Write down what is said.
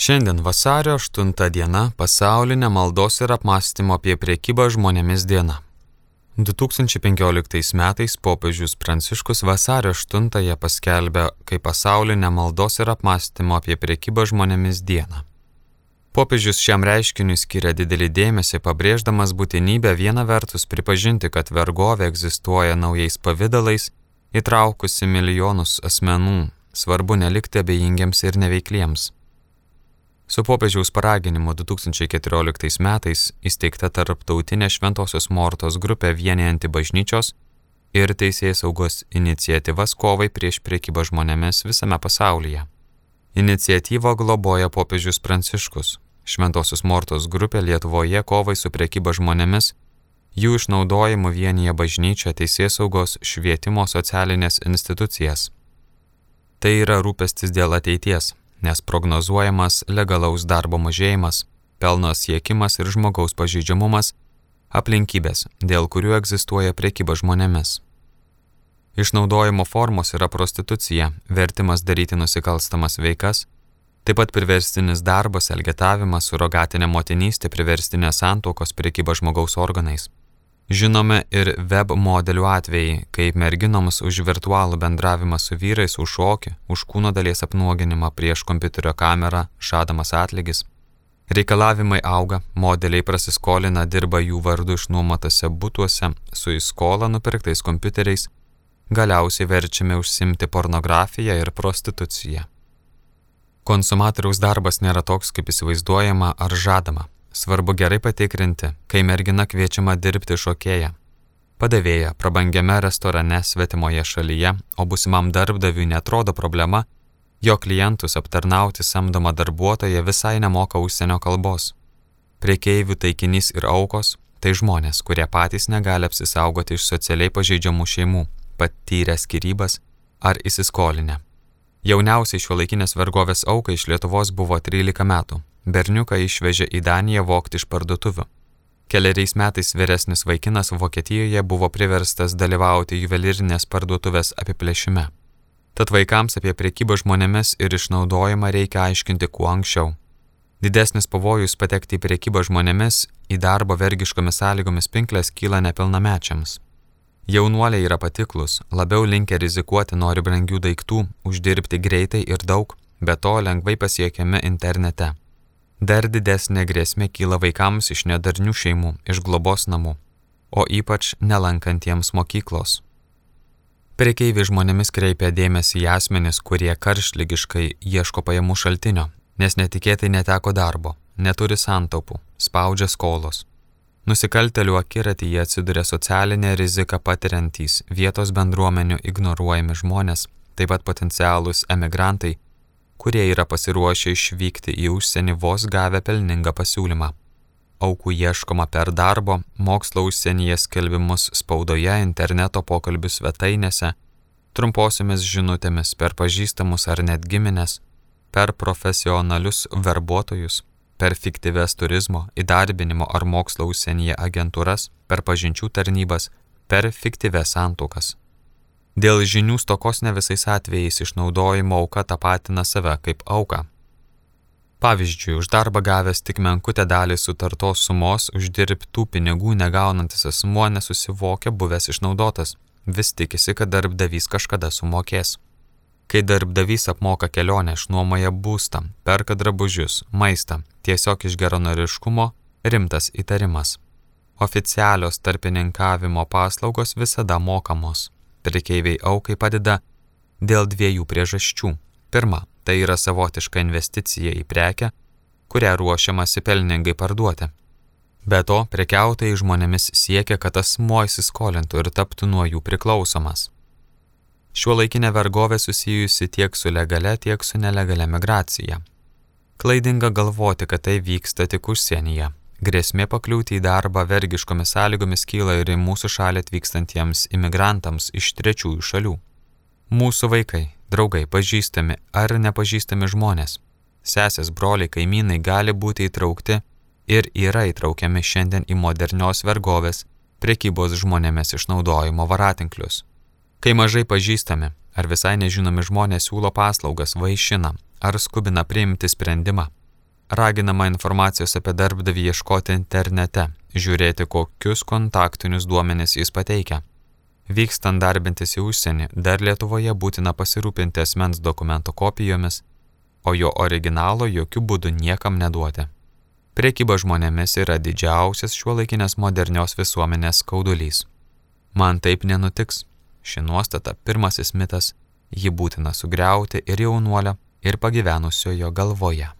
Šiandien vasario 8 diena pasaulinė maldos ir apmąstymo apie priekybą žmonėmis diena. 2015 metais popiežius Pranciškus vasario 8-ąją paskelbė kaip pasaulinę maldos ir apmąstymo apie priekybą žmonėmis dieną. Popiežius šiam reiškiniui skiria didelį dėmesį, pabrėždamas būtinybę viena vertus pripažinti, kad vergovė egzistuoja naujais pavydalais, įtraukusi milijonus asmenų, svarbu nelikti abejingiems ir neveikliems. Su popiežiaus paraginimu 2014 metais įsteigta tarptautinė Šventojios Mortos grupė vienijanti bažnyčios ir teisėjai saugos iniciatyvas kovai prieš priekybą žmonėmis visame pasaulyje. Iniciatyvą globoja popiežius Pranciškus. Šventosios Mortos grupė Lietuvoje kovai su priekyba žmonėmis, jų išnaudojimu vienyje bažnyčia, teisėsaugos, švietimo socialinės institucijas. Tai yra rūpestis dėl ateities, nes prognozuojamas legalaus darbo mažėjimas, pelno siekimas ir žmogaus pažydžiamumas - aplinkybės, dėl kurių egzistuoja priekyba žmonėmis. Išnaudojimo formos yra prostitucija, vertimas daryti nusikalstamas veikas, taip pat priverstinis darbas, elgetavimas, surogatinė motinystė, priverstinė santokos priekyba žmogaus organais. Žinome ir web modelių atvejai, kaip merginoms už virtualų bendravimą su vyrais už šokį, už kūno dalies apnuoginimą prieš kompiuterio kamerą žadamas atlygis. Reikalavimai auga, modeliai prasiskolina, dirba jų vardu išnuomatose būtuose su į skolą nupirktais kompiuteriais galiausiai verčiami užsimti pornografiją ir prostituciją. Konsumatoriaus darbas nėra toks, kaip įsivaizduojama ar žadama. Svarbu gerai patikrinti, kai mergina kviečiama dirbti šokėją. Padavėja prabangiame restorane svetimoje šalyje, o busimam darbdaviui netrodo problema, jo klientus aptarnauti samdoma darbuotoja visai nemoka užsienio kalbos. Priekeivių taikinys ir aukos - tai žmonės, kurie patys negali apsisaugoti iš socialiai pažeidžiamų šeimų patyrę skirybas ar įsiskolinę. Jauniausiai šio laikinės vergovės aukai iš Lietuvos buvo 13 metų. Berniuką išvežė į Daniją vokti iš parduotuvių. Keliariais metais vyresnis vaikinas Vokietijoje buvo priverstas dalyvauti juvelyrinės parduotuvės apiplėšime. Tad vaikams apie priekybą žmonėmis ir išnaudojimą reikia aiškinti kuo anksčiau. Didesnis pavojus patekti į priekybą žmonėmis, į darbo vergiškomis sąlygomis pinklės kyla nepilnamečiams. Jaunuoliai yra patiklus, labiau linkę rizikuoti nori brangių daiktų, uždirbti greitai ir daug, be to lengvai pasiekiami internete. Dar didesnė grėsmė kyla vaikams iš nedarnių šeimų, iš globos namų, o ypač nelankantiems mokyklos. Prekeiviai žmonėmis kreipia dėmesį į asmenis, kurie karšlygiškai ieško pajamų šaltinio, nes netikėtai neteko darbo, neturi santaupų, spaudžia skolos, Nusikaltelių akiratyje atsiduria socialinę riziką patiriantys vietos bendruomenių ignoruojami žmonės, taip pat potencialūs emigrantai, kurie yra pasiruošę išvykti į užsienį vos gavę pelningą pasiūlymą. Aukų ieškoma per darbo, mokslo užsienyje skelbimus spaudoje, interneto pokalbių svetainėse, trumposiomis žinutėmis per pažįstamus ar net giminės, per profesionalius verbuotojus, per fiktyves turizmo, įdarbinimo ar mokslo užsienyje agentūras, per pažinčių tarnybas, per fiktyves santuokas. Dėl žinių stokos ne visais atvejais išnaudojimo auka tapatina save kaip auka. Pavyzdžiui, už darbą gavęs tik menkutę dalį sutartos sumos uždirbtų pinigų negaunantis asmuo nesusivokia buvęs išnaudotas, vis tikisi, kad darbdavys kažkada sumokės. Kai darbdavys apmoka kelionę, išnuomoja būstą, perka drabužius, maistą, tiesiog iš geronoriškumo rimtas įtarimas. Oficialios tarpininkavimo paslaugos visada mokamos. Prekeiviai aukai padeda dėl dviejų priežasčių. Pirma, tai yra savotiška investicija į prekę, kurią ruošiamasi pelningai parduoti. Be to, prekiautojai žmonėmis siekia, kad asmuo įsiskolintų ir taptų nuo jų priklausomas. Šiuo laikinė vergovė susijusi tiek su legale, tiek su nelegale migracija. Klaidinga galvoti, kad tai vyksta tik užsienyje. Grėsmė pakliūti į darbą vergiškomis sąlygomis kyla ir į mūsų šalį atvykstantiems imigrantams iš trečiųjų šalių. Mūsų vaikai, draugai, pažįstami ar nepažįstami žmonės, sesės, broliai, kaimynai gali būti įtraukti ir yra įtraukiami šiandien į modernios vergovės, prekybos žmonėmis išnaudojimo varatinklius. Kai mažai pažįstami ar visai nežinomi žmonės siūlo paslaugas, vaišina ar skubina priimti sprendimą, Raginama informacijos apie darbdavį ieškoti internete, žiūrėti, kokius kontaktinius duomenis jis pateikia. Vykstant darbintis į užsienį, dar Lietuvoje būtina pasirūpinti asmens dokumento kopijomis, o jo originalo jokių būdų niekam neduoti. Priekyba žmonėmis yra didžiausias šiuo laikinės modernios visuomenės skaudulys. Man taip nenutiks. Ši nuostata pirmasis mitas, jį būtina sugriauti ir jaunuolio, ir pagyvenusiojo galvoje.